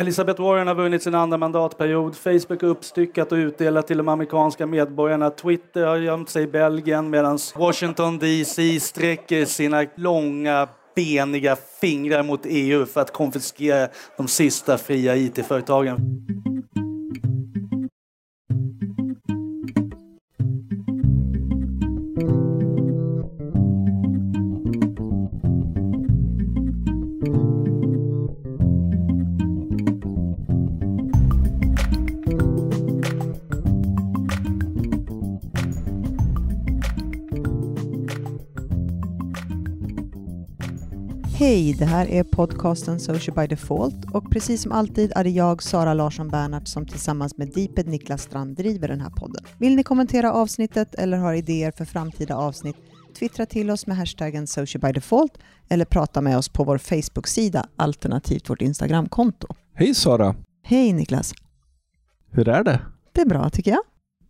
Elizabeth Warren har vunnit sin andra mandatperiod. Facebook har uppstyckat och utdelat till de amerikanska medborgarna. Twitter har gömt sig i Belgien medan Washington DC sträcker sina långa beniga fingrar mot EU för att konfiskera de sista fria IT-företagen. Hej, det här är podcasten Social by Default och precis som alltid är det jag, Sara Larsson Bernhardt, som tillsammans med Deeped Niklas Strand driver den här podden. Vill ni kommentera avsnittet eller har idéer för framtida avsnitt? Twittra till oss med hashtaggen Social by Default eller prata med oss på vår Facebook-sida alternativt vårt Instagramkonto. Hej Sara! Hej Niklas! Hur är det? Det är bra tycker jag.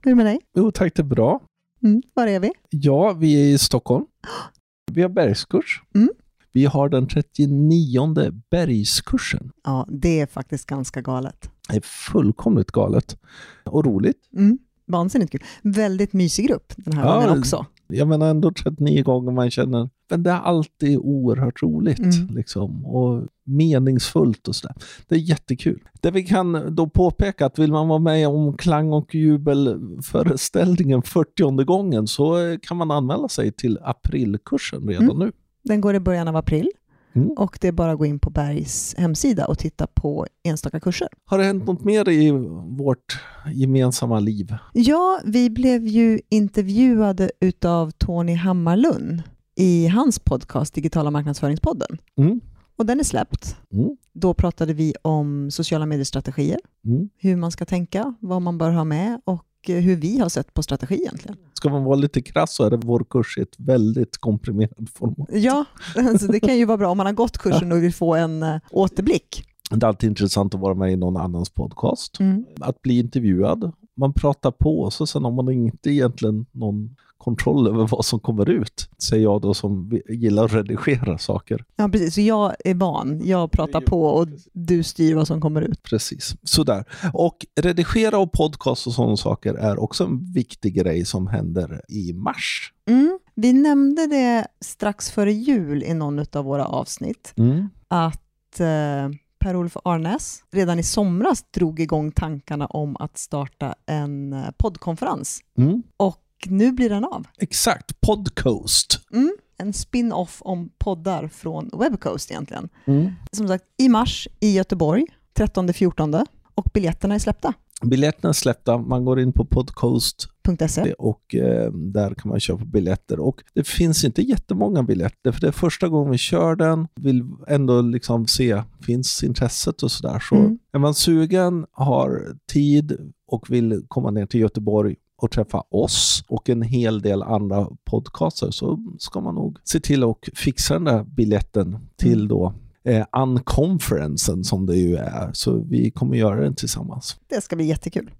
Hur är det med dig? Jo tack, det är bra. Mm, var är vi? Ja, vi är i Stockholm. Vi har bergskurs. Mm. Vi har den 39 bergskursen. Ja, det är faktiskt ganska galet. Det är fullkomligt galet. Och roligt. Mm. Vansinnigt kul. Väldigt mysig grupp den här Ja, gången också. Jag menar ändå 39 gånger man känner, men det är alltid oerhört roligt. Mm. Liksom, och meningsfullt och sådär. Det är jättekul. Det vi kan då påpeka att vill man vara med om klang och jubelföreställningen 40 gången så kan man anmäla sig till aprilkursen redan Mm. nu. Den går i början av april Mm. och det är bara att gå in på Bergs hemsida och titta på enstaka kurser. Har det hänt något mer i vårt gemensamma liv? Ja, vi blev ju intervjuade utav Tony Hammarlund i hans podcast Digitala marknadsföringspodden. Mm. Och den är släppt. Mm. Då pratade vi om sociala mediestrategier, Mm. hur man ska tänka, vad man bör ha med och hur vi har sett på strategi egentligen. Ska man vara lite krass så är det vår kurs i ett väldigt komprimerat format. Ja, så det kan ju vara bra om man har gått kursen och vill få en eh, återblick. Det är alltid intressant att vara med i någon annans podcast. Mm. Att bli intervjuad. Man pratar på så sen har man inte egentligen någon kontroll över vad som kommer ut. Säger jag då som gillar att redigera saker. Ja, precis. Så jag är van. Jag pratar på och du styr vad som kommer ut. Precis, sådär. Och redigera och podcast och sådana saker är också en viktig grej som händer i mars. Mm. Vi nämnde det strax före jul i någon av våra avsnitt, att eh, Per-Olof Arnäs redan i somras drog igång tankarna om att starta en eh, poddkonferens. Mm. Och nu blir den av. Exakt, Podcoast. Mm. En spin-off om poddar från Webcoast egentligen. Mm. Som sagt, i mars i Göteborg, 13-14 och biljetterna är släppta. Biljetterna är släppta, man går in på Podcoast .se. och eh, där kan man köpa biljetter. Och det finns inte jättemånga biljetter, för det är första gången vi kör den. Vill ändå liksom se, finns intresset och sådär. Så Mm. är man sugen, har tid och vill komma ner till Göteborg och träffa oss och en hel del andra podcaster så ska man nog se till att fixa den där biljetten till Mm. då eh, unconferensen som det ju är. Så vi kommer göra den tillsammans. Det ska bli jättekul.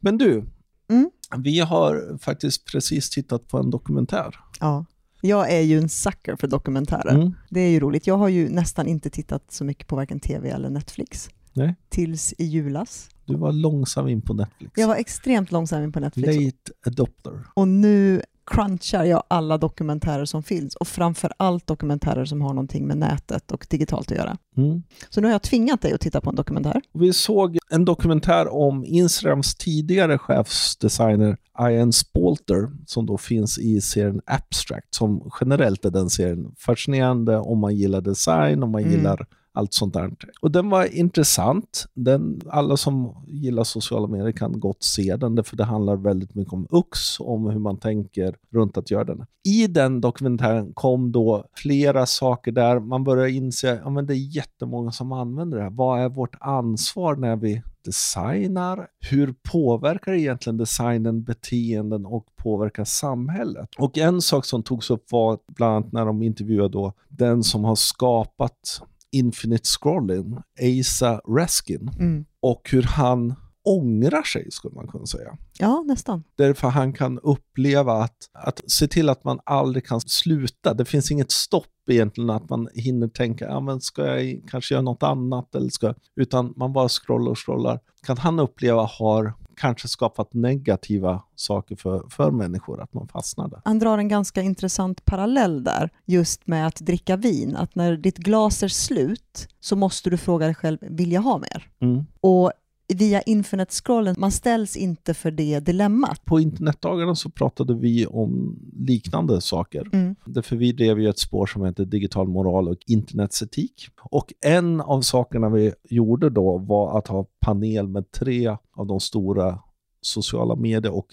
Men du, Mm. vi har faktiskt precis tittat på en dokumentär. Ja. Jag är ju en sucker för dokumentärer. Mm. Det är ju roligt. Jag har ju nästan inte tittat så mycket på varken tv eller Netflix. Nej. Tills i julas. Du var långsam in på Netflix. Jag var extremt långsam in på Netflix. Late adopter. Och nu crunchar jag alla dokumentärer som finns. Och framför allt dokumentärer som har någonting med nätet och digitalt att göra. Mm. Så nu har jag tvingat dig att titta på en dokumentär. Vi såg en dokumentär om Instagrams tidigare chefsdesigner Ian Spalter som då finns i serien Abstract som generellt är den serien fascinerande om man gillar design, om man Mm. gillar allt sånt där. Och den var intressant. Den, alla som gillar sociala medier kan gott se den, för det handlar väldigt mycket om UX, om hur man tänker runt att göra den. I den dokumentären kom då flera saker där man började inse att ja, men det är jättemånga som använder det här. Vad är vårt ansvar när vi designar? Hur påverkar egentligen designen beteenden och påverkar samhället? Och en sak som togs upp var bland annat när de intervjuade då den som har skapat Infinite Scrolling, Asa Raskin, Mm. och hur han ångrar sig, skulle man kunna säga. Ja, nästan. Därför han kan uppleva att, att se till att man aldrig kan sluta. Det finns inget stopp egentligen att man hinner tänka, ja men ska jag kanske göra något annat eller ska, utan man bara scrollar och scrollar. Kan han uppleva har kanske skapat negativa saker för, för människor, att man fastnar där. Han drar en ganska intressant parallell där, just med att dricka vin. Att när ditt glas är slut så måste du fråga dig själv, vill jag ha mer? Mm. Och via internet-scrollen, man ställs inte för det dilemmat. På internetdagarna så pratade vi om liknande saker. Mm. Därför vi drev ju ett spår som heter digital moral och internetsetik. Och en av sakerna vi gjorde då var att ha panel med tre av de stora sociala medier och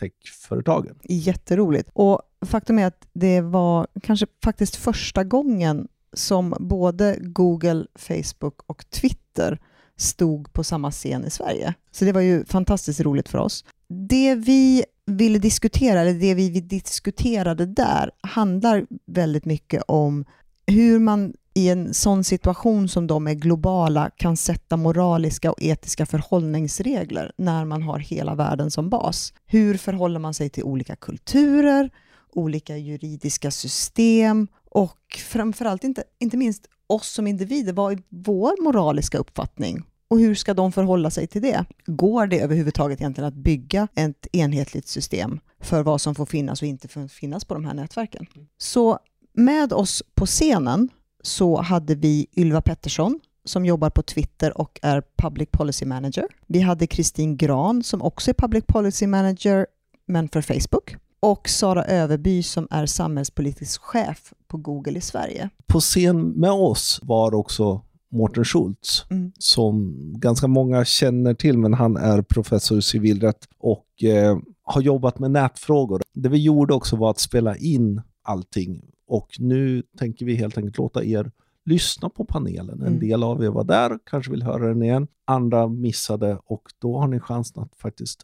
techföretagen. Jätteroligt. Och faktum är att det var kanske faktiskt första gången som både Google, Facebook och Twitter stod på samma scen i Sverige. Så det var ju fantastiskt roligt för oss. Det vi ville diskutera, eller det vi diskuterade där, handlar väldigt mycket om hur man i en sån situation som de är globala kan sätta moraliska och etiska förhållningsregler när man har hela världen som bas. Hur förhåller man sig till olika kulturer, olika juridiska system och framförallt inte, inte minst oss som individer, vad är vår moraliska uppfattning? Och hur ska de förhålla sig till det? Går det överhuvudtaget egentligen att bygga ett enhetligt system för vad som får finnas och inte får finnas på de här nätverken? Så med oss på scenen så hade vi Ylva Pettersson som jobbar på Twitter och är Public Policy Manager. Vi hade Kristin Gran som också är Public Policy Manager men för Facebook och Sara Överby som är samhällspolitisk chef på Google i Sverige. På scen med oss var också Mårten Schultz, Mm. som ganska många känner till, men han är professor i civilrätt och eh, har jobbat med nätfrågor. Det vi gjorde också var att spela in allting och nu tänker vi helt enkelt låta er lyssna på panelen. En Mm. del av er var där, kanske vill höra den igen. Andra missade och då har ni chansen att faktiskt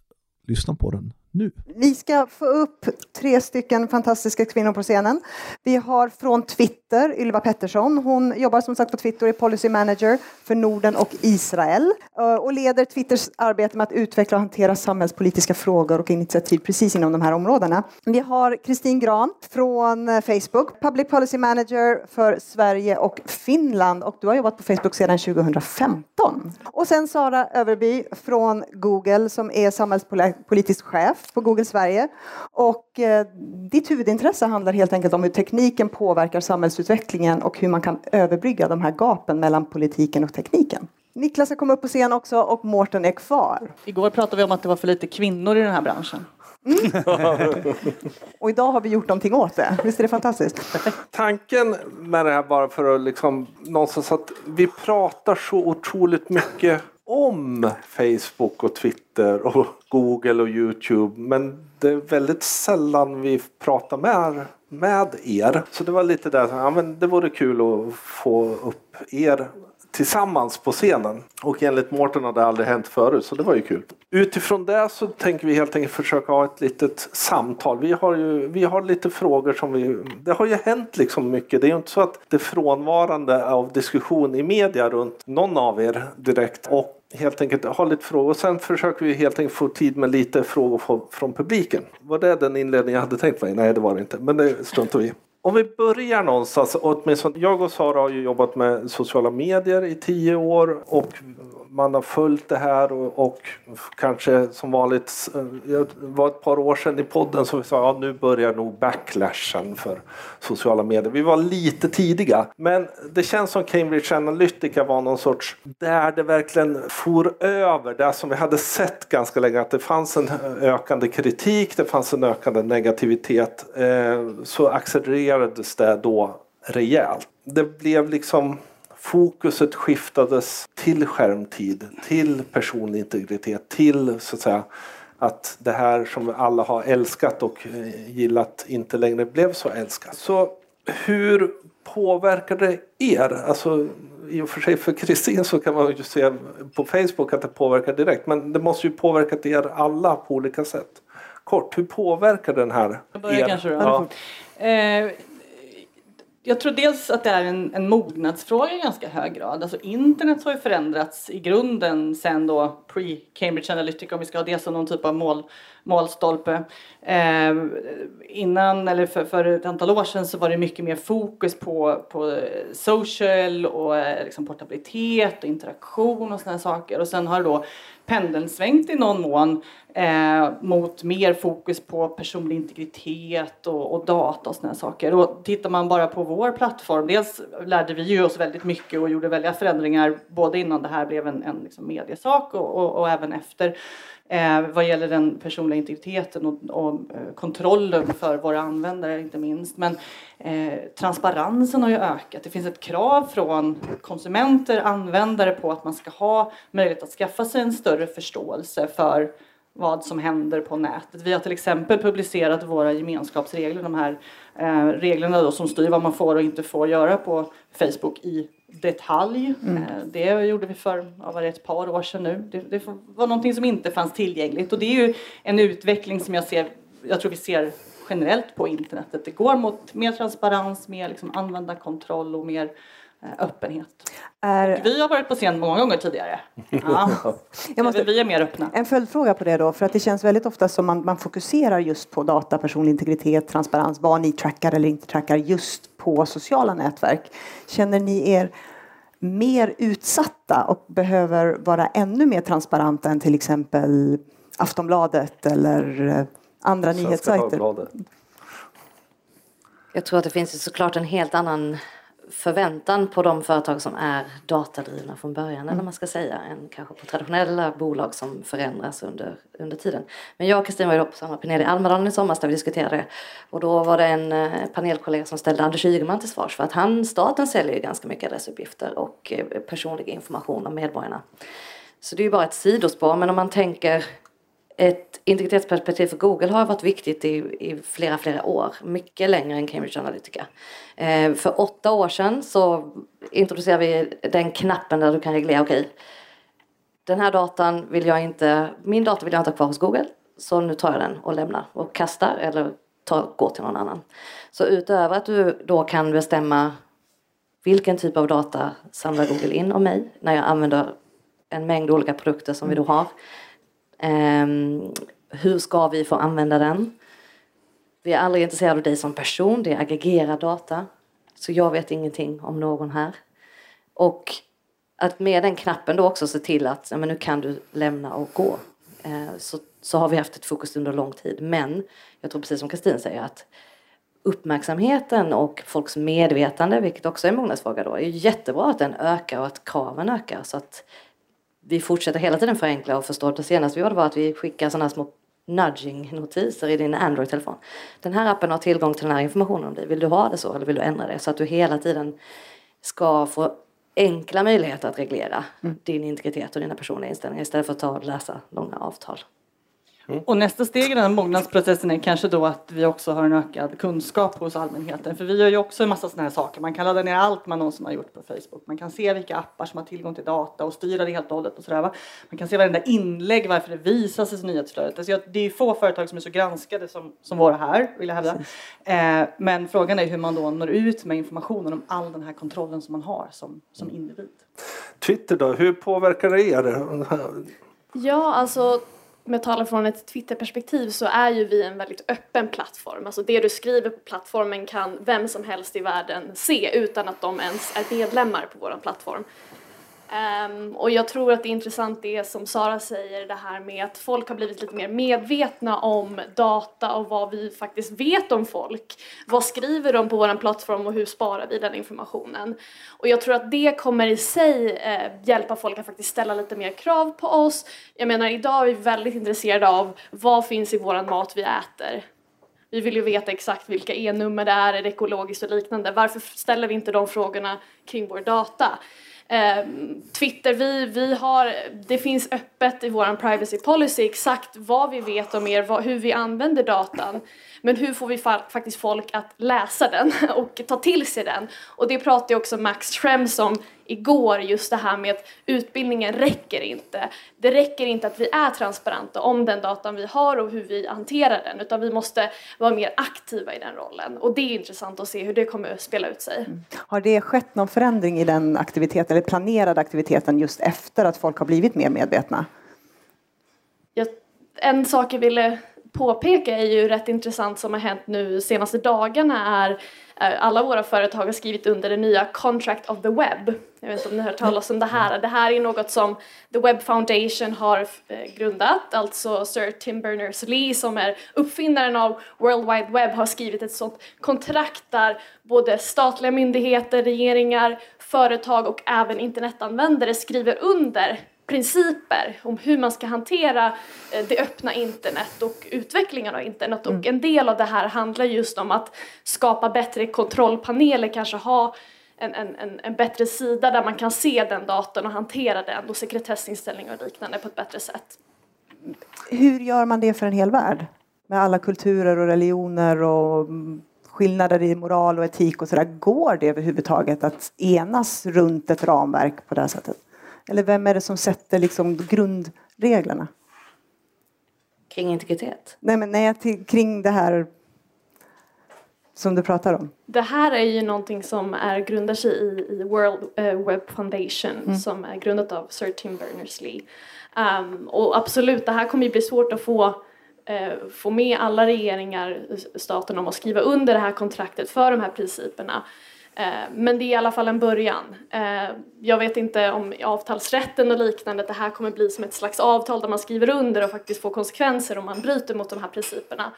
lyssna på den nu. Vi ska få upp tre stycken fantastiska kvinnor på scenen. Vi har från Twitter Ylva Pettersson. Hon jobbar som sagt på Twitter och är policy manager för Norden och Israel eh, och leder Twitters arbete med att utveckla och hantera samhällspolitiska frågor och initiativ precis inom de här områdena. Vi har Kristin Gran från eh, Facebook, public policy manager för Sverige och Finland och du har jobbat på Facebook sedan 2015. Och sen Sara Överby från Google som är samhällspolitisk chef på Google Sverige. Och eh, ditt huvudintresse handlar helt enkelt om hur tekniken påverkar samhällsutvecklingen och hur man kan överbrygga de här gapen mellan politiken och tekniken. Niklas ska komma upp på scen också och Mårten är kvar. Igår pratade vi om att det var för lite kvinnor i den här branschen. Och idag har vi gjort någonting åt det. Visst är det fantastiskt? Tanken med det här bara för att liksom någonstans att vi pratar så otroligt mycket om Facebook och Twitter och Google och Youtube men det är väldigt sällan vi pratar med, med er. Så det var lite där, ja, men det vore kul att få upp er tillsammans på scenen. Och enligt Mårten har det aldrig hänt förut så det var ju kul. Utifrån det så tänker vi helt enkelt försöka ha ett litet samtal. Vi har ju vi har lite frågor som vi... Det har ju hänt liksom mycket. Det är ju inte så att det är frånvarande av diskussion i media runt någon av er direkt. Och helt enkelt ha lite frågor. Och sen försöker vi helt enkelt få tid med lite frågor från, från publiken. Var det den inledning jag hade tänkt mig? Nej det var det inte. Men det struntar vi i. Om vi börjar någonstans, åtminstone jag och Sara har ju jobbat med sociala medier i tio år och man har följt det här och, och kanske som vanligt, eh, det var ett par år sedan i podden som vi sa ja nu börjar nog backlashen för sociala medier. Vi var lite tidiga men det känns som Cambridge Analytica var någon sorts där det verkligen for över det som vi hade sett ganska länge att det fanns en ökande kritik, det fanns en ökande negativitet eh, så accelererades det då rejält. Det blev liksom fokuset skiftades till skärmtid, till personlig integritet, till så att säga att det här som alla har älskat och eh, gillat inte längre blev så älskat. Så hur påverkar det er? Alltså, I och för sig för Kristin så kan man ju se på Facebook att det påverkar direkt men det måste ju påverka er alla på olika sätt. Kort, hur påverkar den här Jag börjar er? kanske då. Ja. Eh, Jag tror dels att det är en, en mognadsfråga i ganska hög grad. Alltså internet har ju förändrats i grunden sen då pre-Cambridge Analytica om vi ska ha det som någon typ av mål, målstolpe. Eh, innan, eller för, för ett antal år sedan så var det mycket mer fokus på, på social och eh, liksom portabilitet och interaktion och sådana saker. Och sen har då pendeln svängt i någon mån eh, mot mer fokus på personlig integritet och, och data och sådana saker. Och tittar man bara på vår plattform, dels lärde vi ju oss väldigt mycket och gjorde väldiga förändringar både innan det här blev en, en liksom mediesak och, och, och även efter. Eh, vad gäller den personliga integriteten och, och eh, kontrollen för våra användare inte minst. Men eh, transparensen har ju ökat. Det finns ett krav från konsumenter, användare på att man ska ha möjlighet att skaffa sig en större förståelse för vad som händer på nätet. Vi har till exempel publicerat våra gemenskapsregler, de här eh, reglerna då som styr vad man får och inte får göra på Facebook i detalj. Mm. Eh, det gjorde vi för var det ett par år sedan nu. Det, det, var någonting som inte fanns tillgängligt och det är ju en utveckling som jag ser, jag tror vi ser generellt på internetet. Det går mot mer transparens, mer liksom användarkontroll och mer öppenhet. Är... Vi har varit på scen många gånger tidigare. Ja. jag måste... Vi är mer öppna. En följdfråga på det då, för att det känns väldigt ofta som man, man fokuserar just på data, personlig integritet, transparens, vad ni trackar eller inte trackar just på sociala nätverk. Känner ni er mer utsatta och behöver vara ännu mer transparenta än till exempel Aftonbladet eller eh, andra Svenska nyhetssajter? Jag tror att det finns såklart en helt annan förväntan på de företag som är datadrivna från början, mm. eller man ska säga, än kanske på traditionella bolag som förändras under, under tiden. Men jag och Kristin var ju då på samma panel i Almedalen i somras där vi diskuterade det. Och då var det en eh, panelkollega som ställde Anders Ygeman till svars för att han, staten säljer ju ganska mycket adressuppgifter och eh, personlig information om medborgarna. Så det är ju bara ett sidospår, men om man tänker ett integritetsperspektiv för Google har varit viktigt i, i flera, flera år. Mycket längre än Cambridge Analytica. Eh, för åtta år sedan så introducerade vi den knappen där du kan reglera, okej, okay, den här datan vill jag inte, min data vill jag inte ha kvar hos Google. Så nu tar jag den och lämnar och kastar eller tar, går till någon annan. Så utöver att du då kan bestämma vilken typ av data samlar Google in om mig när jag använder en mängd olika produkter som vi då har Ehm, hur ska vi få använda den? Vi är aldrig intresserade av dig som person, det är aggregerad data. Så jag vet ingenting om någon här. Och att med den knappen då också se till att ja, men nu kan du lämna och gå. Eh, så, så har vi haft ett fokus under lång tid. Men jag tror precis som Kristin säger att uppmärksamheten och folks medvetande, vilket också är en mognadsfråga då, är jättebra att den ökar och att kraven ökar. Så att vi fortsätter hela tiden förenkla och förstå. Det senaste vi gjorde var att vi skickar sådana små nudging-notiser i din Android-telefon. Den här appen har tillgång till den här informationen om dig. Vill du ha det så eller vill du ändra det? Så att du hela tiden ska få enkla möjligheter att reglera mm. din integritet och dina personliga inställningar istället för att ta och läsa långa avtal. Mm. Och nästa steg i den mognadsprocessen är kanske då att vi också har en ökad kunskap hos allmänheten. För vi gör ju också en massa sådana här saker. Man kan ladda ner allt man någonsin har gjort på Facebook. Man kan se vilka appar som har tillgång till data och styra det helt och hållet och sådär. Va? Man kan se varenda inlägg, varför det visas i nyhetsflödet. Alltså det är få företag som är så granskade som, som våra här, vill jag hävda. Eh, men frågan är hur man då når ut med informationen om all den här kontrollen som man har som, som individ. Twitter då, hur påverkar det er? Ja, alltså med talar från ett Twitterperspektiv så är ju vi en väldigt öppen plattform. Alltså det du skriver på plattformen kan vem som helst i världen se utan att de ens är medlemmar på vår plattform. Um, och jag tror att det är intressant det som Sara säger, det här med att folk har blivit lite mer medvetna om data och vad vi faktiskt vet om folk. Vad skriver de på vår plattform och hur sparar vi den informationen? Och jag tror att det kommer i sig eh, hjälpa folk att faktiskt ställa lite mer krav på oss. Jag menar idag är vi väldigt intresserade av vad finns i våran mat vi äter. Vi vill ju veta exakt vilka e-nummer det är, är det ekologiskt och liknande. Varför ställer vi inte de frågorna kring vår data? Eh, Twitter, vi, vi har, det finns öppet i vår privacy policy exakt vad vi vet om er, vad, hur vi använder datan. Men hur får vi fa faktiskt folk att läsa den och ta till sig den? Och det pratar ju också Max Schrems om igår just det här med att utbildningen räcker inte. Det räcker inte att vi är transparenta om den datan vi har och hur vi hanterar den utan vi måste vara mer aktiva i den rollen och det är intressant att se hur det kommer att spela ut sig. Mm. Har det skett någon förändring i den aktiviteten eller planerade aktiviteten just efter att folk har blivit mer medvetna? Jag, en sak jag ville påpeka är ju rätt intressant som har hänt nu senaste dagarna är eh, alla våra företag har skrivit under det nya Contract of the Web. Jag vet inte om ni har hört talas om det här. Det här är något som The Web Foundation har eh, grundat, alltså Sir Tim Berners-Lee som är uppfinnaren av World Wide Web har skrivit ett sådant kontrakt där både statliga myndigheter, regeringar, företag och även internetanvändare skriver under principer om hur man ska hantera eh, det öppna internet och utvecklingen av internet. Mm. Och en del av det här handlar just om att skapa bättre kontrollpaneler, kanske ha en, en, en, bättre sida där man kan se den datorn och hantera den och sekretessinställningar och liknande på ett bättre sätt. Hur gör man det för en hel värld? Med alla kulturer och religioner och skillnader i moral och etik och sådär. Går det överhuvudtaget att enas runt ett ramverk på det här sättet? Eller vem är det som sätter liksom grundreglerna? Kring integritet? Nej, men nej, kring det här som du pratar om. Det här är ju någonting som är, grundar sig i, i World uh, Web Foundation mm. som är grundat av Sir Tim Berners-Lee. Um, och absolut, det här kommer ju bli svårt att få uh, få med alla regeringar, staten om att skriva under det här kontraktet för de här principerna. Eh, men det är i alla fall en början. Eh, jag vet inte om avtalsrätten och liknande, att det här kommer bli som ett slags avtal där man skriver under och faktiskt får konsekvenser om man bryter mot de här principerna.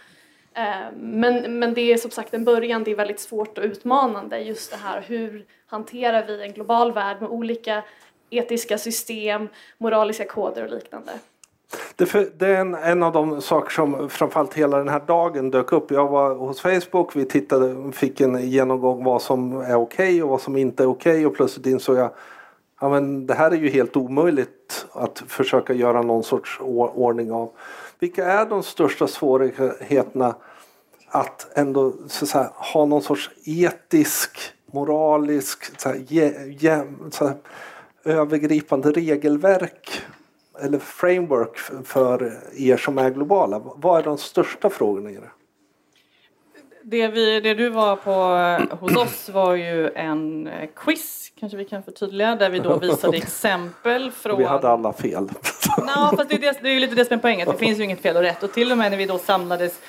Eh, men, men det är som sagt en början, det är väldigt svårt och utmanande just det här hur hanterar vi en global värld med olika etiska system, moraliska koder och liknande. Det, det är en, en, av de saker som framförallt hela den här dagen dök upp. Jag var hos Facebook, vi tittade, fick en genomgång vad som är okej okay och vad som inte är okej okay, och plötsligt insåg jag ja, men det här är ju helt omöjligt att försöka göra någon sorts ordning av. Vilka är de största svårigheterna att ändå så att säga, ha någon sorts etisk, moralisk, så här, je, je, så här, övergripande regelverk eller framework för er som är globala? Vad är de största frågorna i det? Det, vi, det du var på eh, hos oss var ju en eh, quiz, kanske vi kan förtydliga, där vi då visade exempel från... Vi hade alla fel. no, fast det, är det, det är ju lite det som är poängen, det finns ju inget fel och rätt. Och till och med när vi då samlades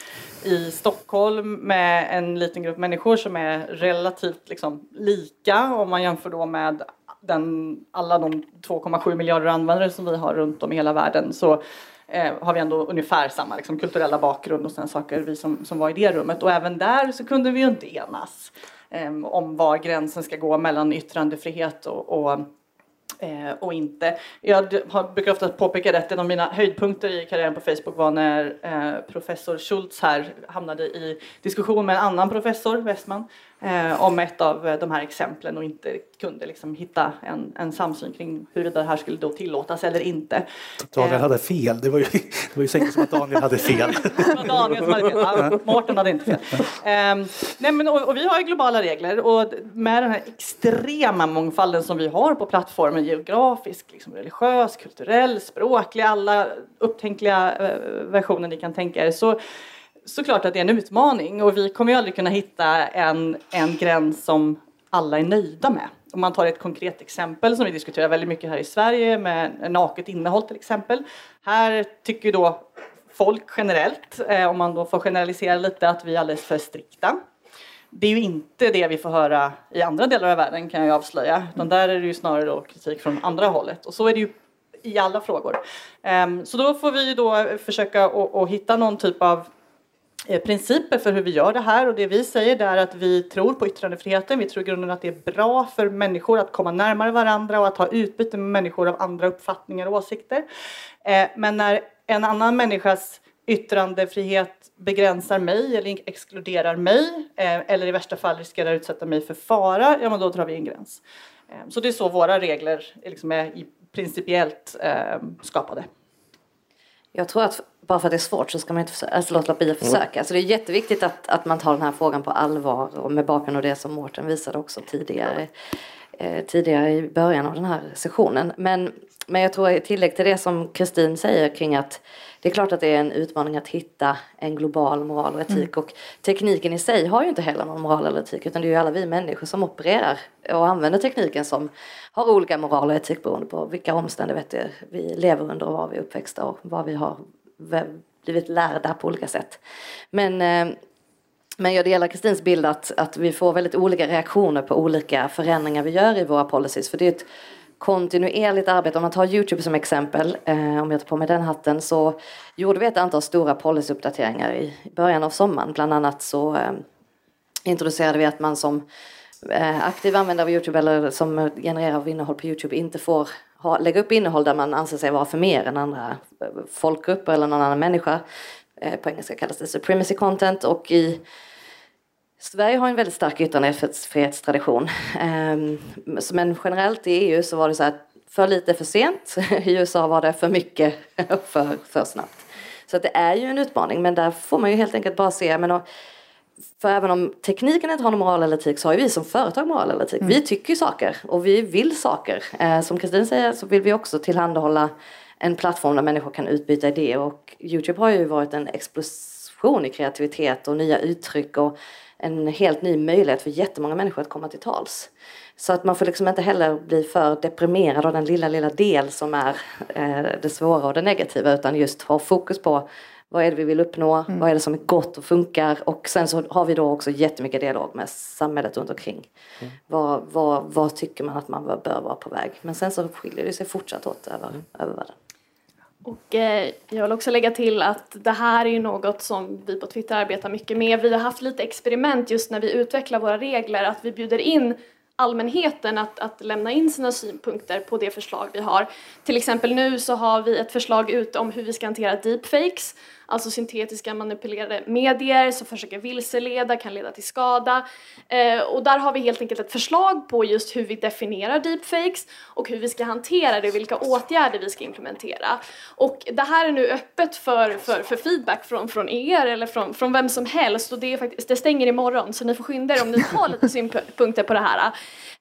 i Stockholm med en liten grupp människor som är relativt liksom, lika om man jämför då med den, alla de 2,7 miljarder användare som vi har runt om i hela världen så eh, har vi ändå ungefär samma liksom, kulturella bakgrund och sådana saker vi som, som var i det rummet och även där så kunde vi ju inte enas eh, om var gränsen ska gå mellan yttrandefrihet och, och eh, och inte. Jag har, brukar ofta påpeka att en av mina höjdpunkter i karriären på Facebook var när eh, professor Schultz här hamnade i diskussion med en annan professor, Westman, eh, om ett av de här exemplen och inte kunde liksom hitta en, en samsyn kring huruvida det här skulle då tillåtas eller inte. Daniel eh. hade fel, det var ju, det var ju säkert som att Daniel hade fel. Daniel som hade fel, ja, Mårten hade inte fel. Eh, nej men, och, och, vi har ju globala regler och med den här extrema mångfalden som vi har på plattformen, geografisk, liksom religiös, kulturell, språklig, alla upptänkliga eh, versioner ni kan tänka er så såklart att det är en utmaning och vi kommer ju aldrig kunna hitta en, en gräns som alla är nöjda med. Om man tar ett konkret exempel som vi diskuterar väldigt mycket här i Sverige med naket innehåll till exempel. Här tycker då folk generellt, eh, om man då får generalisera lite, att vi är alldeles för strikta. Det är ju inte det vi får höra i andra delar av världen kan jag avslöja, utan där är det ju snarare då kritik från andra hållet. Och så är det ju i alla frågor. Ehm, så då får vi då försöka att hitta någon typ av Eh, principer för hur vi gör det här och det vi säger är att vi tror på yttrandefriheten. Vi tror i grunden att det är bra för människor att komma närmare varandra och att ha utbyte med människor av andra uppfattningar och åsikter. Eh, men när en annan människas yttrandefrihet begränsar mig eller exkluderar mig eh, eller i värsta fall riskerar att utsätta mig för fara, ja men då drar vi en gräns. Så det är så våra regler liksom är principiellt skapade. Jag tror att bara för att det är svårt så ska man inte försöka, alltså låta bli att försöka. Mm. Så det är jätteviktigt att, att man tar den här frågan på allvar och med bakgrund av det som Mårten visade också tidigare. eh, tidigare i början av den här sessionen. Men, men jag tror i tillägg till det som Kristin säger kring att det är klart att det är en utmaning att hitta en global moral och etik mm. och tekniken i sig har ju inte heller någon moral eller etik utan det är ju alla vi människor som opererar och använder tekniken som har olika moral och etik beroende på vilka omständigheter vi lever under och var vi är uppväxta och vad vi har blivit lärda på olika sätt. Men eh, men jag delar Kristins bild att, att vi får väldigt olika reaktioner på olika förändringar vi gör i våra policies. För det är ett kontinuerligt arbete. Om man tar Youtube som exempel, eh, om jag tar på mig den hatten, så gjorde vi ett antal stora policyuppdateringar i början av sommaren. Bland annat så eh, introducerade vi att man som eh, aktiv användare av Youtube eller som genererar innehåll på Youtube inte får ha, lägga upp innehåll där man anser sig vara för mer än andra eh, folkgrupper eller någon annan människa. Eh, på engelska kallas det supremacy content och i Sverige har en väldigt stark yttrandefrihetstradition. Ehm, men generellt i EU så var det så att för lite för sent. I USA var det för mycket för, för snabbt. Så det är ju en utmaning men där får man ju helt enkelt bara se. Men för även om tekniken inte har någon moral eller etik så har ju vi som företag moral eller etik. Mm. Vi tycker ju saker och vi vill saker. Ehm, som Kristin säger så vill vi också tillhandahålla en plattform där människor kan utbyta idéer och Youtube har ju varit en explosion i kreativitet och nya uttryck och en helt ny möjlighet för jättemånga människor att komma till tals. Så att man får liksom inte heller bli för deprimerad av den lilla, lilla del som är eh, det svåra och det negativa utan just ha fokus på vad är det vi vill uppnå, mm. vad är det som är gott och funkar och sen så har vi då också jättemycket dialog med samhället runt omkring. Mm. Vad, vad, vad tycker man att man bör, vara på väg? Men sen så skiljer det sig fortsatt åt över, mm. över världen. Och eh, jag vill också lägga till att det här är ju något som vi på Twitter arbetar mycket med. Vi har haft lite experiment just när vi utvecklar våra regler, att vi bjuder in allmänheten att, att lämna in sina synpunkter på det förslag vi har. Till exempel nu så har vi ett förslag ute om hur vi ska hantera deepfakes alltså syntetiska manipulerade medier som försöker vilseleda, kan leda till skada. Eh, och där har vi helt enkelt ett förslag på just hur vi definierar deepfakes och hur vi ska hantera det vilka åtgärder vi ska implementera. Och det här är nu öppet för, för, för feedback från, från er eller från, från vem som helst och det, är faktiskt, det stänger imorgon så ni får skynda er om ni har lite synpunkter på det här.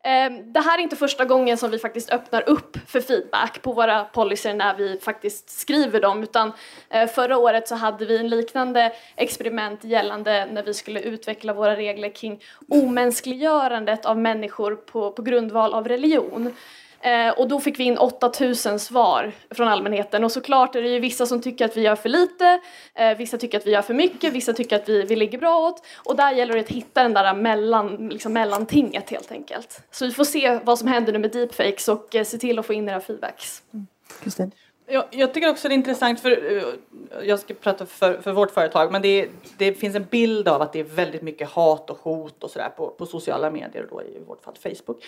Eh, det här är inte första gången som vi faktiskt öppnar upp för feedback på våra policyer när vi faktiskt skriver dem utan eh, förra året så hade vi en liknande experiment gällande när vi skulle utveckla våra regler kring omänskliggörandet av människor på, på grundval av religion. Eh, och då fick vi in 8000 svar från allmänheten och såklart är det ju vissa som tycker att vi gör för lite, eh, vissa tycker att vi gör för mycket, vissa tycker att vi, vi ligger bra åt och där gäller det att hitta den där mellan, liksom mellantinget helt enkelt. Så vi får se vad som händer nu med deepfakes och eh, se till att få in era feedbacks. Mm. Jag, jag tycker också det är intressant, för eh, jag ska prata för, för vårt företag, men det, det, finns en bild av att det är väldigt mycket hat och hot och sådär på, på sociala medier, och då i vårt fall Facebook.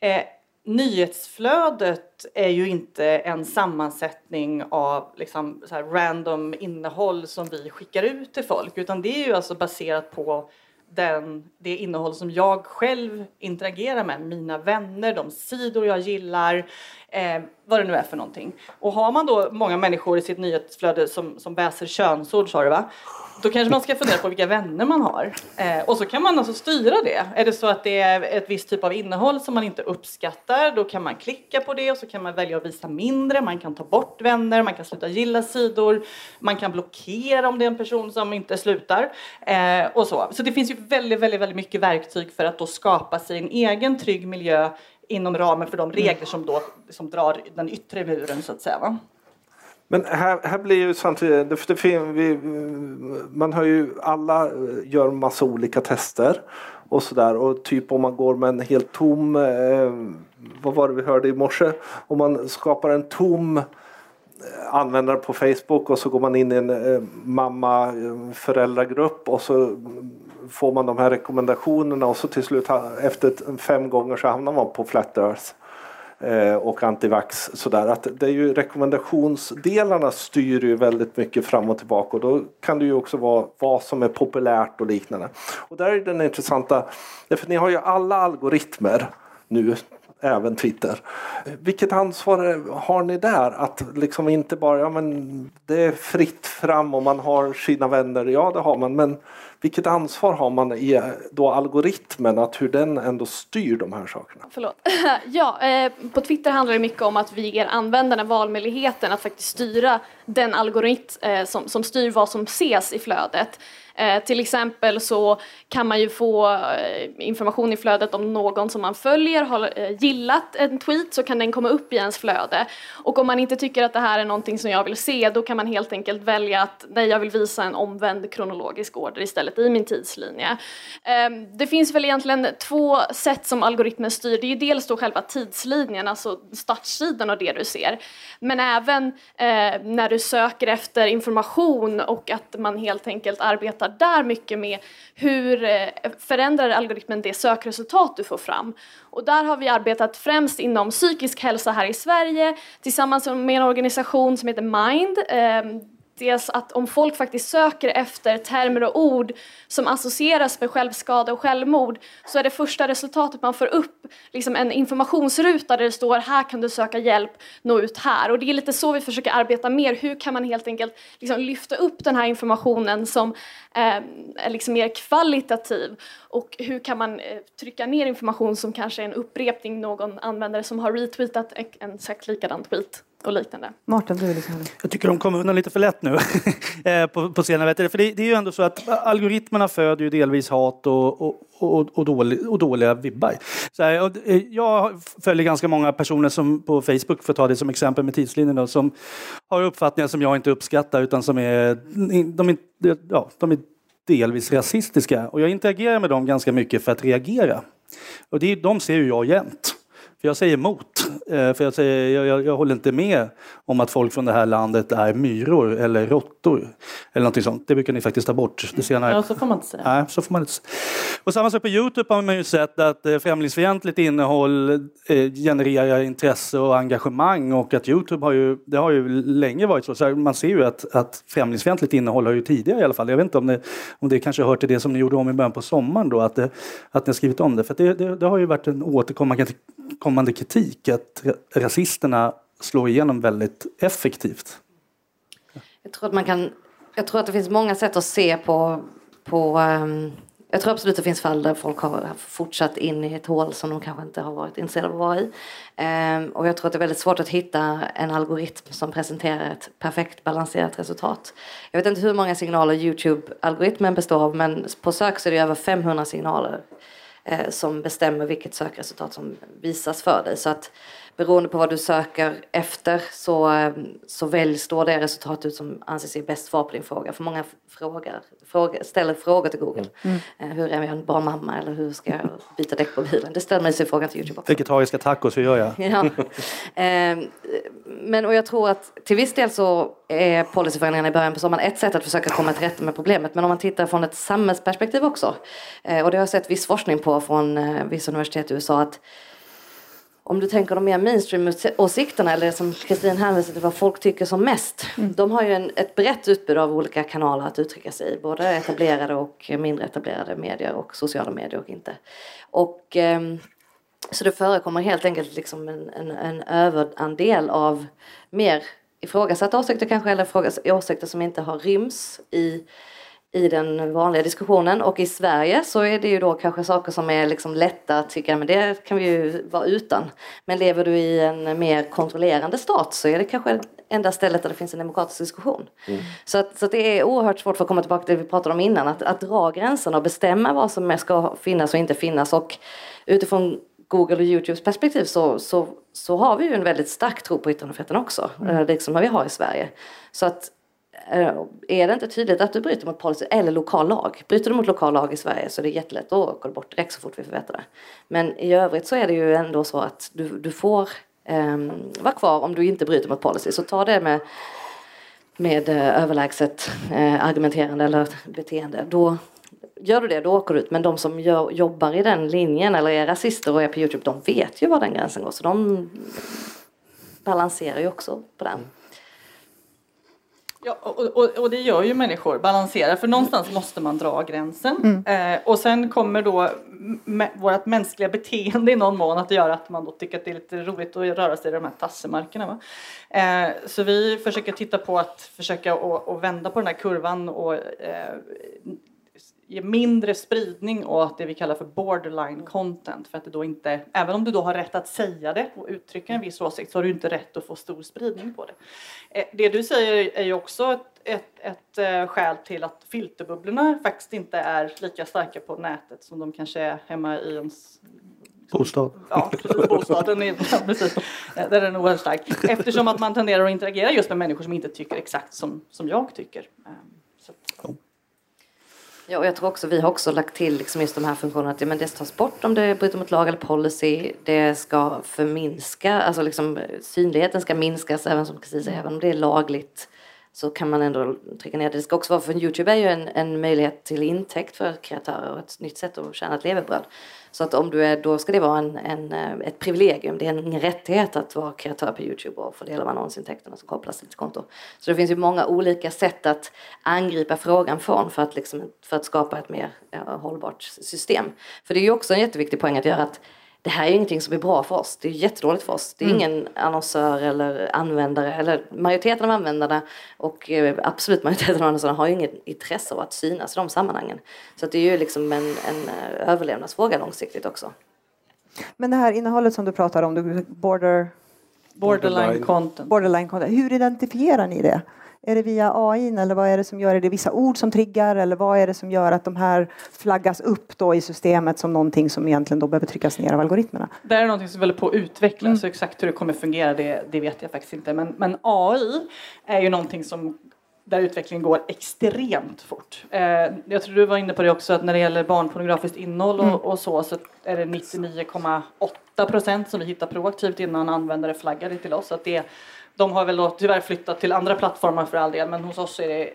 Eh, nyhetsflödet är ju inte en sammansättning av liksom, så random innehåll som vi skickar ut till folk utan det är ju alltså baserat på den, det innehåll som jag själv interagerar med, mina vänner, de sidor jag gillar, eh, vad det nu är för någonting. Och har man då många människor i sitt nyhetsflöde som, som väser könsord, sa du va? Då kanske man ska fundera på vilka vänner man har. Eh, och så kan man alltså styra det. Är det så att det är ett visst typ av innehåll som man inte uppskattar, då kan man klicka på det och så kan man välja att visa mindre. Man kan ta bort vänner, man kan sluta gilla sidor, man kan blockera om det är en person som inte slutar. Eh, och så. så det finns ju väldigt, väldigt, väldigt mycket verktyg för att då skapa sig en egen trygg miljö inom ramen för de regler som då som drar den yttre muren så att säga. Va? Men här, här blir ju samtidigt, för det, vi, man har ju alla gör massa olika tester och sådär och typ om man går med en helt tom, eh, vad var det vi hörde i morse, om man skapar en tom användare på Facebook och så går man in i en eh, mamma eh, föräldragrupp och så får man de här rekommendationerna och så till slut efter fem gånger så hamnar man på Flat Earth eh, och antivax. Sådär. Att det är ju rekommendationsdelarna styr ju väldigt mycket fram och tillbaka och då kan det ju också vara vad som är populärt och liknande. Och där är den intressanta, för ni har ju alla algoritmer nu även Twitter. Vilket ansvar har ni där? Att liksom inte bara, ja men det är fritt fram och man har sina vänner, ja det har man, men vilket ansvar har man i eh, då algoritmen, att hur den ändå styr de här sakerna? Förlåt. ja, eh, på Twitter handlar det mycket om att vi ger användarna valmöjligheten att faktiskt styra den algoritm eh, som, som styr vad som ses i flödet. Eh, till exempel så kan man ju få eh, information i flödet om någon som man följer har eh, gillat en tweet så kan den komma upp i ens flöde. Och om man inte tycker att det här är någonting som jag vill se då kan man helt enkelt välja att nej jag vill visa en omvänd kronologisk order istället i min tidslinje. Ehm, det finns väl egentligen två sätt som algoritmen styr. Det är ju dels då själva tidslinjen, alltså startsidan och det du ser. Men även eh, när du söker efter information och att man helt enkelt arbetar arbetar där mycket med hur eh, förändrar algoritmen det sökresultat du får fram. Och där har vi arbetat främst inom psykisk hälsa här i Sverige tillsammans med en organisation som heter Mind eh, Dels att om folk faktiskt söker efter termer och ord som associeras med självskada och självmord så är det första resultatet man får upp liksom en informationsruta där det står här kan du söka hjälp, nå ut här. Och det är lite så vi försöker arbeta mer. Hur kan man helt enkelt liksom lyfta upp den här informationen som eh, är liksom mer kvalitativ och hur kan man eh, trycka ner information som kanske är en upprepning någon användare som har retweetat en exakt likadan tweet och liknande. Martin, du liksom... Jag tycker de kommer undan lite för lätt nu eh, på, på senare. För det, det, är ju ändå så att algoritmerna föder ju delvis hat och, och, och, och, dålig, och dåliga vibbar. Så här, och eh, jag följer ganska många personer som på Facebook, för att ta det som exempel med tidslinjen, då, som har uppfattningar som jag inte uppskattar utan som är, de är, ja, de är delvis rasistiska. Och jag interagerar med dem ganska mycket för att reagera. Och det, de ser ju jag jämt. Jag säger emot. Eh, för jag, säger, jag, jag, håller inte med om att folk från det här landet är myror eller råttor. Eller någonting sånt. Det brukar ni faktiskt ta bort. Det senare. Ja, så får man inte säga. Nej, så får man inte Och samma sak på Youtube har man ju sett att eh, främlingsfientligt innehåll eh, genererar intresse och engagemang och att Youtube har ju, det har ju länge varit så. så man ser ju att, att främlingsfientligt innehåll har ju tidigare i alla fall. Jag vet inte om det, om det kanske hör till det som ni gjorde om i början på sommaren då, att, det, att ni har skrivit om det. För det, det, det har ju varit en återkommande kommande kritik att rasisterna slår igenom väldigt effektivt. Jag tror att man kan, jag tror att det finns många sätt att se på, på um, jag tror absolut att det finns fall där folk har fortsatt in i ett hål som de kanske inte har varit intresserade av att vara i. Um, och jag tror att det är väldigt svårt att hitta en algoritm som presenterar ett perfekt balanserat resultat. Jag vet inte hur många signaler Youtube-algoritmen består av men på sök så är det över 500 signaler Eh, som bestämmer vilket sökresultat som visas för dig. Så att beroende på vad du söker efter så, eh, så väljs då det resultat ut som anses ge bäst svar på din fråga. För många frågar, fråga, ställer frågor till Google. Mm. Eh, hur är jag en bra mamma eller hur ska jag byta däck på bilen? Det ställer man sig frågan till Youtube också. Vegetariska tacos, hur gör jag? ja. Eh, men och jag tror att till viss del så är policyförändringarna i början på sommaren ett sätt att försöka komma till rätta med problemet. Men om man tittar från ett samhällsperspektiv också. Eh, och det har jag sett viss forskning på från eh, vissa universitet i USA att om du tänker de mer mainstream-åsikterna eller som Kristin hänvisar till vad folk tycker som mest. Mm. De har ju en, ett brett utbud av olika kanaler att uttrycka sig i. Både etablerade och mindre etablerade medier och sociala medier och inte. Och, eh, så det förekommer helt enkelt liksom en, en, en överandel av mer ifrågasatta åsikter kanske eller åsikter som inte har ryms i i den vanliga diskussionen och i Sverige så är det ju då kanske saker som är liksom lätta att tycka men det kan vi ju vara utan. Men lever du i en mer kontrollerande stat så är det kanske enda stället där det finns en demokratisk diskussion. Mm. Så, att, så att det är oerhört svårt för att komma tillbaka till det vi pratade om innan att, att dra gränserna och bestämma vad som ska finnas och inte finnas och utifrån Google och Youtubes perspektiv så, så, så har vi ju en väldigt stark tro på yttrandefriheten också, mm. liksom vad vi har i Sverige. Så att Eh, Eh, är det inte tydligt att du bryter mot policy eller lokal lag. Bryter du mot lokal lag i Sverige så är det jättelätt, då åka du bort direkt så fort vi får veta det. Men i övrigt så är det ju ändå så att du, du får um, vara kvar om du inte bryter mot policy. Så ta det med, med uh, överlägset uh, argumenterande eller beteende. Då, gör du det, då åker du ut. Men de som gör, jobbar i den linjen eller är rasister och är på Youtube, de vet ju var den gränsen går. Så de balanserar ju också på den. Ja, och, och, och, det gör ju människor, balansera, för någonstans måste man dra gränsen. Mm. Eh, och sen kommer då vårt mänskliga beteende i någon mån att göra att man då tycker att det är lite roligt att röra sig i de här tassemarkerna. Eh, så vi försöker titta på att försöka och, och vända på den här kurvan och eh, ge mindre spridning åt det vi kallar för borderline content. För att det då inte, även om du då har rätt att säga det och uttrycka en viss åsikt så har du inte rätt att få stor spridning på det. Eh, det du säger är ju också ett, ett, ett eh, skäl till att filterbubblorna faktiskt inte är lika starka på nätet som de kanske är hemma i ens Bostad. Ja, precis. Bostaden är, ja, precis. Där är den oerhört stark. Eftersom att man tenderar att interagera just med människor som inte tycker exakt som, som jag tycker. Så. Ja, och jag tror också vi har också lagt till liksom just de här funktionerna att ja, men det tas bort om det bryter mot lag eller policy. Det ska förminska, alltså liksom synligheten ska minskas även som precis även om det är lagligt så kan man ändå trycka ner det. Det ska också vara för Youtube är ju en, en möjlighet till intäkt för kreatörer och ett nytt sätt att tjäna ett levebröd. Så att om du är, då ska det vara en, en, eh, ett privilegium. Det är ingen rättighet att vara kreatör på Youtube och få del av annonsintäkterna som kopplas till ditt konto. Så det finns ju många olika sätt att angripa frågan från för att, liksom, för att skapa ett mer ja, hållbart system. För det är ju också en jätteviktig poäng att göra att det här är ingenting som är bra för oss. Det är jättedåligt för oss. Det är mm. ingen annonsör eller användare, eller majoriteten av användarna och eh, absolut majoriteten av annonsörerna har ju inget intresse av att synas i de sammanhangen. Så det är ju liksom en, en eh, överlevnadsfråga långsiktigt också. Men det här innehållet som du pratar om, border... Borderline content. Borderline content. Hur identifierar ni det? Är det via AI eller vad är det som gör det? Är det vissa ord som triggar eller vad är det som gör att de här flaggas upp då i systemet som någonting som egentligen då behöver tryckas ner av algoritmerna? Det är någonting som håller på att utvecklas mm. så exakt hur det kommer fungera det, det vet jag faktiskt inte. Men, men AI är ju någonting som där utvecklingen går extremt fort. Eh, jag tror du var inne på det också att när det gäller barnpornografiskt innehåll och, mm. och så så är det 99,8 procent som vi hittar proaktivt innan användare flaggar det till oss. Att det de har väl då tyvärr flyttat till andra plattformar för all del men hos oss är det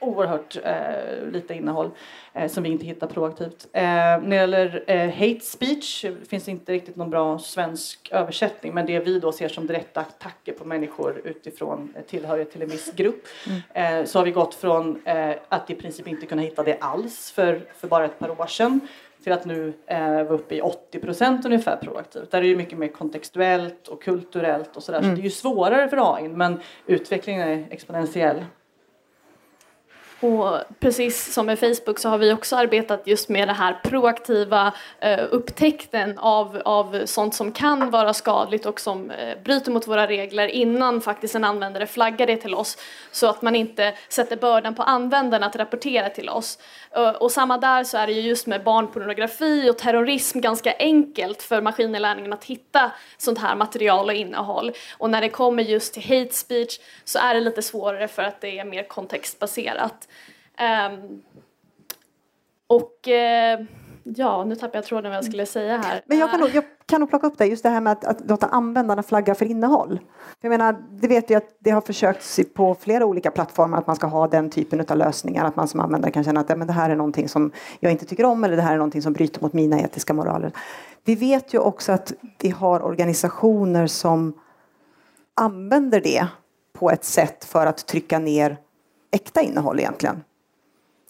oerhört eh, lite innehåll eh, som vi inte hittar proaktivt. Eh, när det gäller eh, hate speech finns inte riktigt någon bra svensk översättning men det vi då ser som direkta attacker på människor utifrån eh, tillhörighet till en viss grupp mm. Eh, så har vi gått från eh, att i princip inte kunna hitta det alls för, för bara ett par år sedan till att nu eh, vara uppe i 80 procent ungefär proaktivt. Där är det mycket mer kontextuellt och kulturellt och sådär. Mm. Så det är ju svårare för AI men utvecklingen är exponentiell. Och precis som med Facebook så har vi också arbetat just med den här proaktiva eh, upptäckten av, av sånt som kan vara skadligt och som eh, bryter mot våra regler innan faktiskt en användare flaggar det till oss så att man inte sätter bördan på användaren att rapportera till oss. Eh, och samma där så är det ju just med barnpornografi och terrorism ganska enkelt för maskininlärningen att hitta sånt här material och innehåll. Och när det kommer just till hate speech så är det lite svårare för att det är mer kontextbaserat. Um, och uh, ja, nu tappade jag tråden vad jag skulle säga här. Men jag kan nog, jag kan nog plocka upp det, just det här med att, att låta användarna flagga för innehåll. Jag menar, det vet jag att det har försökts på flera olika plattformar att man ska ha den typen av lösningar, att man som användare kan känna att men det här är någonting som jag inte tycker om eller det här är någonting som bryter mot mina etiska moraler. Vi vet ju också att vi har organisationer som använder det på ett sätt för att trycka ner äkta innehåll egentligen.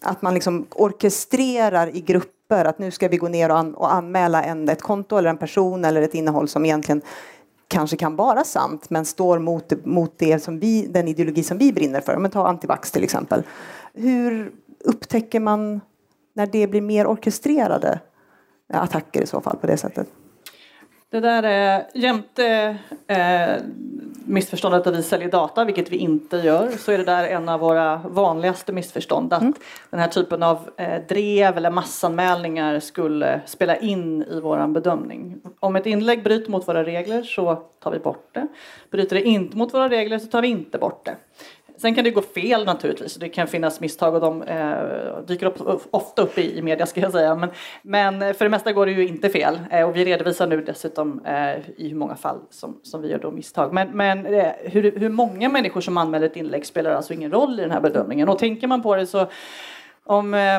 Att man liksom orkestrerar i grupper att nu ska vi gå ner och, an och anmäla en, ett konto eller en person eller ett innehåll som egentligen kanske kan vara sant men står mot, mot det som vi, den ideologi som vi brinner för. Men ta antivax till exempel. Hur upptäcker man när det blir mer orkestrerade attacker i så fall på det sättet? Det där är jämte eh, missförståndet att vi säljer data, vilket vi inte gör, så är det där en av våra vanligaste missförstånd. Att mm. den här typen av eh, drev eller massanmälningar skulle spela in i vår bedömning. Om ett inlägg bryter mot våra regler så tar vi bort det. Bryter det inte mot våra regler så tar vi inte bort det. Sen kan det gå fel naturligtvis. Det kan finnas misstag och de eh, dyker upp, ofta upp i, i media ska jag säga. Men, men eh, för det mesta går det ju inte fel. Eh, och vi redovisar nu dessutom eh, i hur många fall som, som vi gör då misstag. Men, men eh, hur, hur många människor som anmäler ett inlägg spelar alltså ingen roll i den här bedömningen. Och tänker man på det så om eh,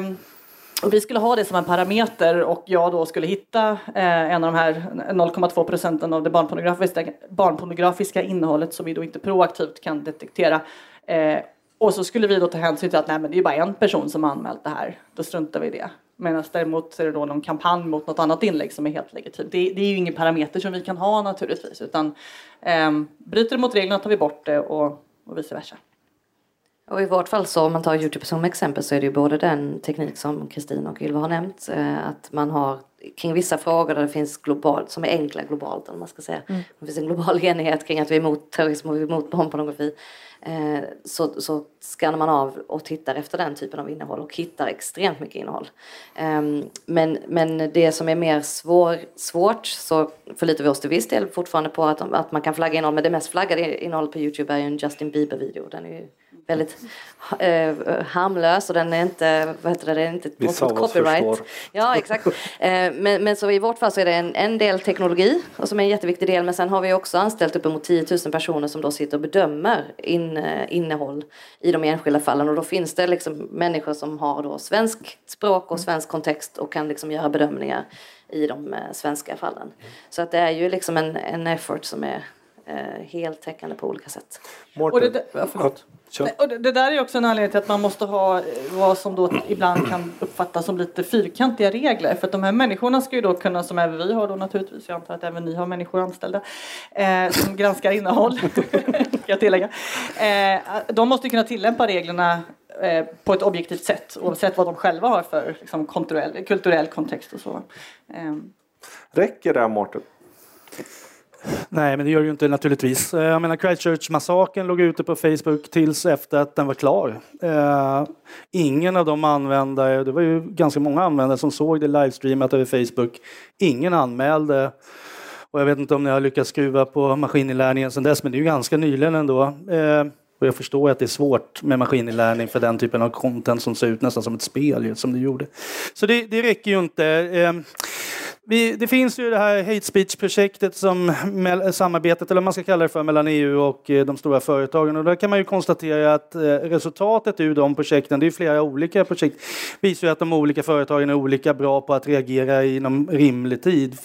och vi skulle ha det som en parameter och jag då skulle hitta eh, en av de här 0,2 procenten av det barnpornografiska, barnpornografiska innehållet som vi då inte proaktivt kan detektera Eh, och så skulle vi då ta hänsyn till att nej, men det är bara en person som har anmält det här. Då struntar vi i det. Medan däremot så är det då någon kampanj mot något annat inlägg som är helt legitimt. Det, det är ju ingen parameter som vi kan ha naturligtvis. Utan eh, bryter det mot reglerna tar vi bort det och, och vice versa. Och i vårt fall så om man tar Youtube som exempel så är det ju både den teknik som Kristin och Ylva har nämnt. Eh, att man har kring vissa frågor där det finns globalt, som är enkla globalt om man ska säga. Mm. Det finns en global enighet kring att vi är emot terrorism och vi är emot barnpornografi. Eh, så, så skannar man av och tittar efter den typen av innehåll och hittar extremt mycket innehåll. Eh, men, men det som är mer svår, svårt så förlitar vi oss till viss del fortfarande på att, att man kan flagga innehåll. Men det mest flaggade innehållet på Youtube är ju en Justin Bieber-video. Den är ju väldigt eh, harmlös och den är inte, vad heter det, det är inte Vissa mot copyright. Förstår. Ja, exakt. Eh, men, men så i vårt fall så är det en, en del teknologi och som är en jätteviktig del. Men sen har vi också anställt uppemot 10 000 personer som då sitter och bedömer in, eh, innehåll i de enskilda fallen. Och då finns det liksom människor som har då svensk språk och svensk kontext och kan liksom göra bedömningar i de eh, svenska fallen. Så att det är ju liksom en, en effort som är eh, heltäckande på olika sätt. Och det, ja, förlåt. Och det, det där är också en anledning till att man måste ha eh, vad som då ibland kan uppfattas som lite fyrkantiga regler. För att de här människorna ska ju då kunna, som även vi har då naturligtvis, jag antar att även ni har människor anställda, eh, som granskar innehåll, kan jag tillägga. Eh, de måste ju kunna tillämpa reglerna eh, på ett objektivt sätt oavsett vad de själva har för liksom, kulturell, kontext och så. Eh, Räcker det Mårten? Nej, men det gör det ju inte naturligtvis. Eh, jag menar Christchurch-massakern låg ute på Facebook tills efter att den var klar. Eh, ingen av de användare, det var ju ganska många användare som såg det livestreamat över Facebook. Ingen anmälde. Och jag vet inte om ni har lyckats skruva på maskininlärningen sedan dess, men det är ju ganska nyligen ändå. Eh, och jag förstår att det är svårt med maskininlärning för den typen av content som ser ut nästan som ett spel, som det gjorde. Så det, det räcker ju inte. Eh, vi, det finns ju det här hate speech-projektet som samarbetet, eller vad man ska kalla det för, mellan EU och eh, de stora företagen. Och där kan man ju konstatera att eh, resultatet ur de projekten, det är flera olika projekt, visar ju att de olika företagen är olika bra på att reagera inom rimlig tid.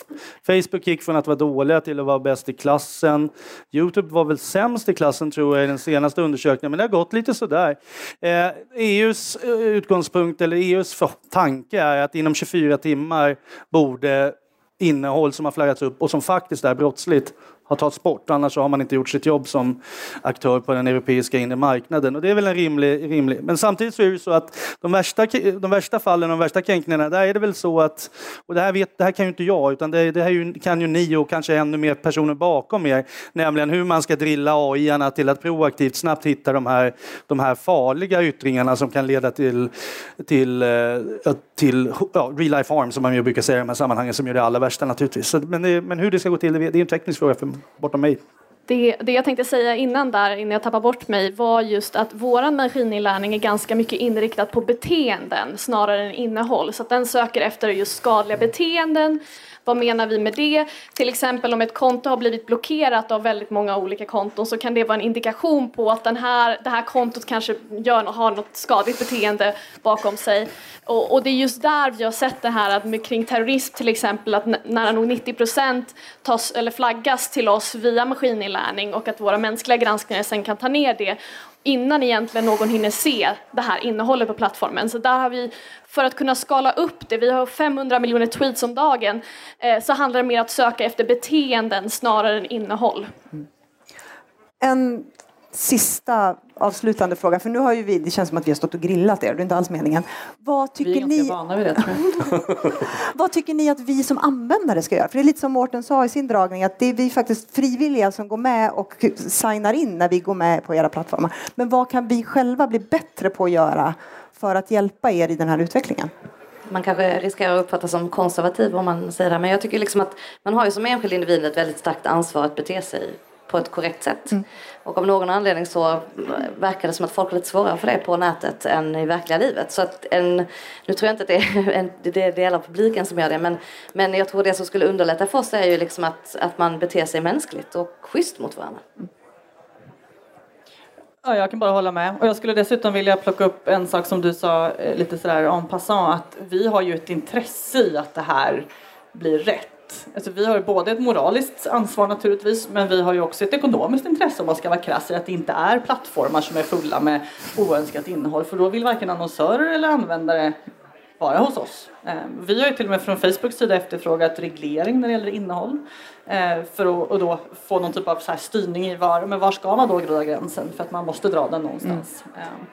Facebook gick från att vara dåliga till att vara bäst i klassen. Youtube var väl sämst i klassen tror jag i den senaste undersökningen, men det har gått lite sådär. Eh, EUs eh, utgångspunkt, eller EUs tanke är att inom 24 timmar borde innehåll som har flaggats upp och som faktiskt är brottsligt har tagits bort. Annars så har man inte gjort sitt jobb som aktör på den europeiska inre marknaden. Och det är väl en rimlig... rimlig. Men samtidigt så är det ju så att de värsta, de värsta fallen, de värsta kränkningarna, där är det väl så att... Och det här, vet, det här kan ju inte jag, utan det, det här kan ju ni och kanske ännu mer personer bakom er. Nämligen hur man ska drilla AI-arna till att proaktivt snabbt hitta de här, de här farliga yttringarna som kan leda till, till, eh, till ja, real life harm, som man ju brukar säga i de här sammanhangen, som gör det allra värsta naturligtvis. Så, men, det, men hur det ska gå till, det är en teknisk fråga för, bortom mig. Det, det jag tänkte säga innan där, innan jag tappar bort mig, var just att våran maskininlärning är ganska mycket inriktad på beteenden snarare än innehåll. Så att den söker efter just skadliga beteenden. Vad menar vi med det? Till exempel om ett konto har blivit blockerat av väldigt många olika konton så kan det vara en indikation på att den här, det här kontot kanske gör, har något skadligt beteende bakom sig. Och, och det är just där vi har sett det här att med, kring terrorism till exempel att nära nog 90 procent tas eller flaggas till oss via maskininlärning och att våra mänskliga granskningar sen kan ta ner det innan egentligen någon hinner se det här innehållet på plattformen. Så där har vi, för att kunna skala upp det, vi har 500 miljoner tweets om dagen, eh, så handlar det mer om att söka efter beteenden snarare än innehåll. Mm. En sista avslutande fråga, för nu har ju vi, det känns som att vi har stått och grillat er, det är inte alls meningen. Vad vi är tycker, ganska ni, vana vid det tror jag. vad tycker ni att vi som användare ska göra? För det är lite som Mårten sa i sin dragning, att det är vi faktiskt frivilliga som går med och signar in när vi går med på era plattformar. Men vad kan vi själva bli bättre på att göra för att hjälpa er i den här utvecklingen? Man kanske riskerar att uppfattas som konservativ om man säger det, men jag tycker liksom att man har ju som enskild individ ett väldigt starkt ansvar att bete sig på ett korrekt sätt. Och av någon anledning så verkar det som att folk har lite svårare för det på nätet än i verkliga livet. Så att en, nu tror jag inte att det är en det är del av publiken som gör det, men, men jag tror det som skulle underlätta för oss är ju liksom att, att man beter sig mänskligt och schysst mot varandra. Ja, jag kan bara hålla med. Och jag skulle dessutom vilja plocka upp en sak som du sa eh, lite sådär en passant att vi har ju ett intresse i att det här blir rätt. Alltså vi har både ett moraliskt ansvar naturligtvis men vi har ju också ett ekonomiskt intresse om man ska vara krass i att det inte är plattformar som är fulla med oönskat innehåll för då vill varken annonsörer eller användare bara hos oss. Eh, vi har ju till och med från Facebooks sida efterfrågat reglering när det gäller innehåll eh, för att då få någon typ av så styrning i var, men var ska man då dra gränsen för att man måste dra den någonstans. Mm.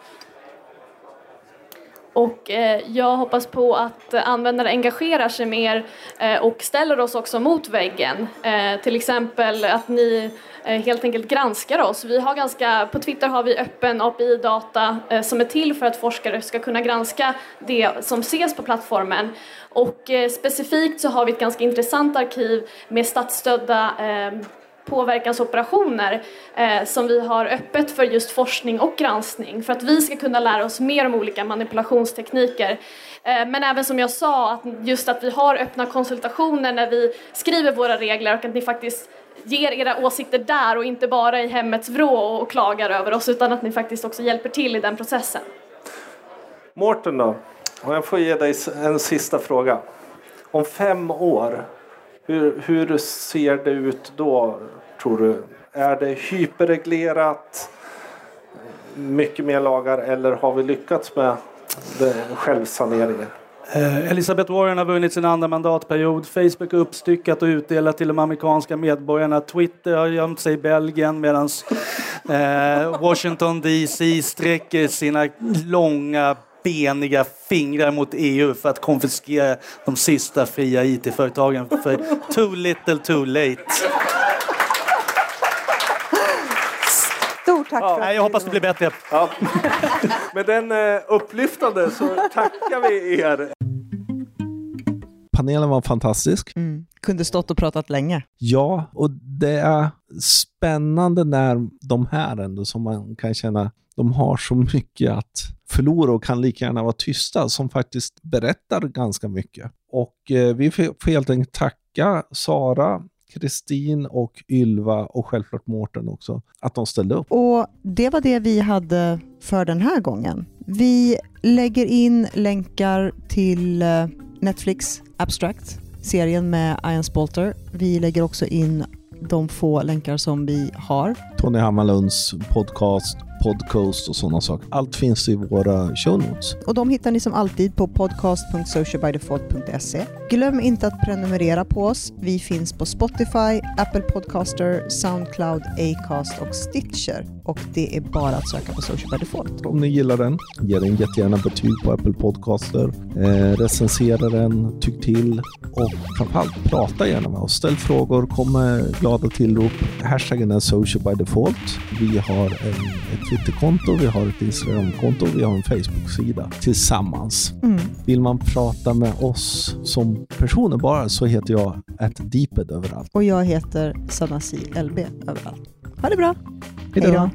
Och eh, jag hoppas på att användare engagerar sig mer eh, och ställer oss också mot väggen. Eh, till exempel att ni helt enkelt granskar oss. Vi har ganska, på Twitter har vi öppen API-data som är till för att forskare ska kunna granska det som ses på plattformen. Och specifikt så har vi ett ganska intressant arkiv med statsstödda påverkansoperationer eh, som vi har öppet för just forskning och granskning för att vi ska kunna lära oss mer om olika manipulationstekniker. Eh, men även som jag sa, att just att vi har öppna konsultationer när vi skriver våra regler och att ni faktiskt ger era åsikter där och inte bara i hemmets vrå och klagar över oss utan att ni faktiskt också hjälper till i den processen. Mårten då, om jag får ge dig en sista fråga. Om fem år, hur, hur ser det ut då tror du? Är det hyperreglerat? Mycket mer lagar eller har vi lyckats med självsaneringen? Eh, Elisabeth Warren har vunnit sin andra mandatperiod. Facebook är uppstyckat och utdelat till de amerikanska medborgarna. Twitter har gömt sig i Belgien medan eh, Washington DC sträcker sina långa beniga fingrar mot EU för att konfiskera de sista fria IT-företagen för too little too late. Tack ja, för att Jag hoppas det blir bättre. Ja. Med den uh, upplyftande så tackar vi er. Panelen var fantastisk. Mm. Kunde stått och pratat länge. Ja, och det är spännande när de här ändå som man kan känna, de har så mycket att förlora och kan lika gärna vara tysta, som faktiskt berättar ganska mycket. Och eh, vi får helt enkelt tacka Sara, Kristin och Ylva och självklart Mårten också, att de ställde upp. Och det var det vi hade för den här gången. Vi lägger in länkar till eh, Netflix Abstract, serien med Ian Spalter. Vi lägger också in de få länkar som vi har. Tony Hammarlunds podcast podcast och sådana saker. Allt finns i våra show notes. Och de hittar ni som alltid på podcast.socialbydefault.se. Glöm inte att prenumerera på oss. Vi finns på Spotify, Apple Podcaster, Soundcloud, Acast och Stitcher. Och det är bara att söka på Social by Default. Om ni gillar den, ge den jättegärna betyg på Apple Podcaster. Eh, recensera den, tyck till och framförallt prata gärna med oss. Ställ frågor, kom med glada tillrop. Hashtaggen är Social by Default. Vi har en, ett Twitterkonto, vi har ett Instagramkonto, vi har en Facebook-sida tillsammans. Mm. Vill man prata med oss som personer bara så heter jag Deeped överallt. Och jag heter Sanasi LB överallt. Ha det bra! Hej då!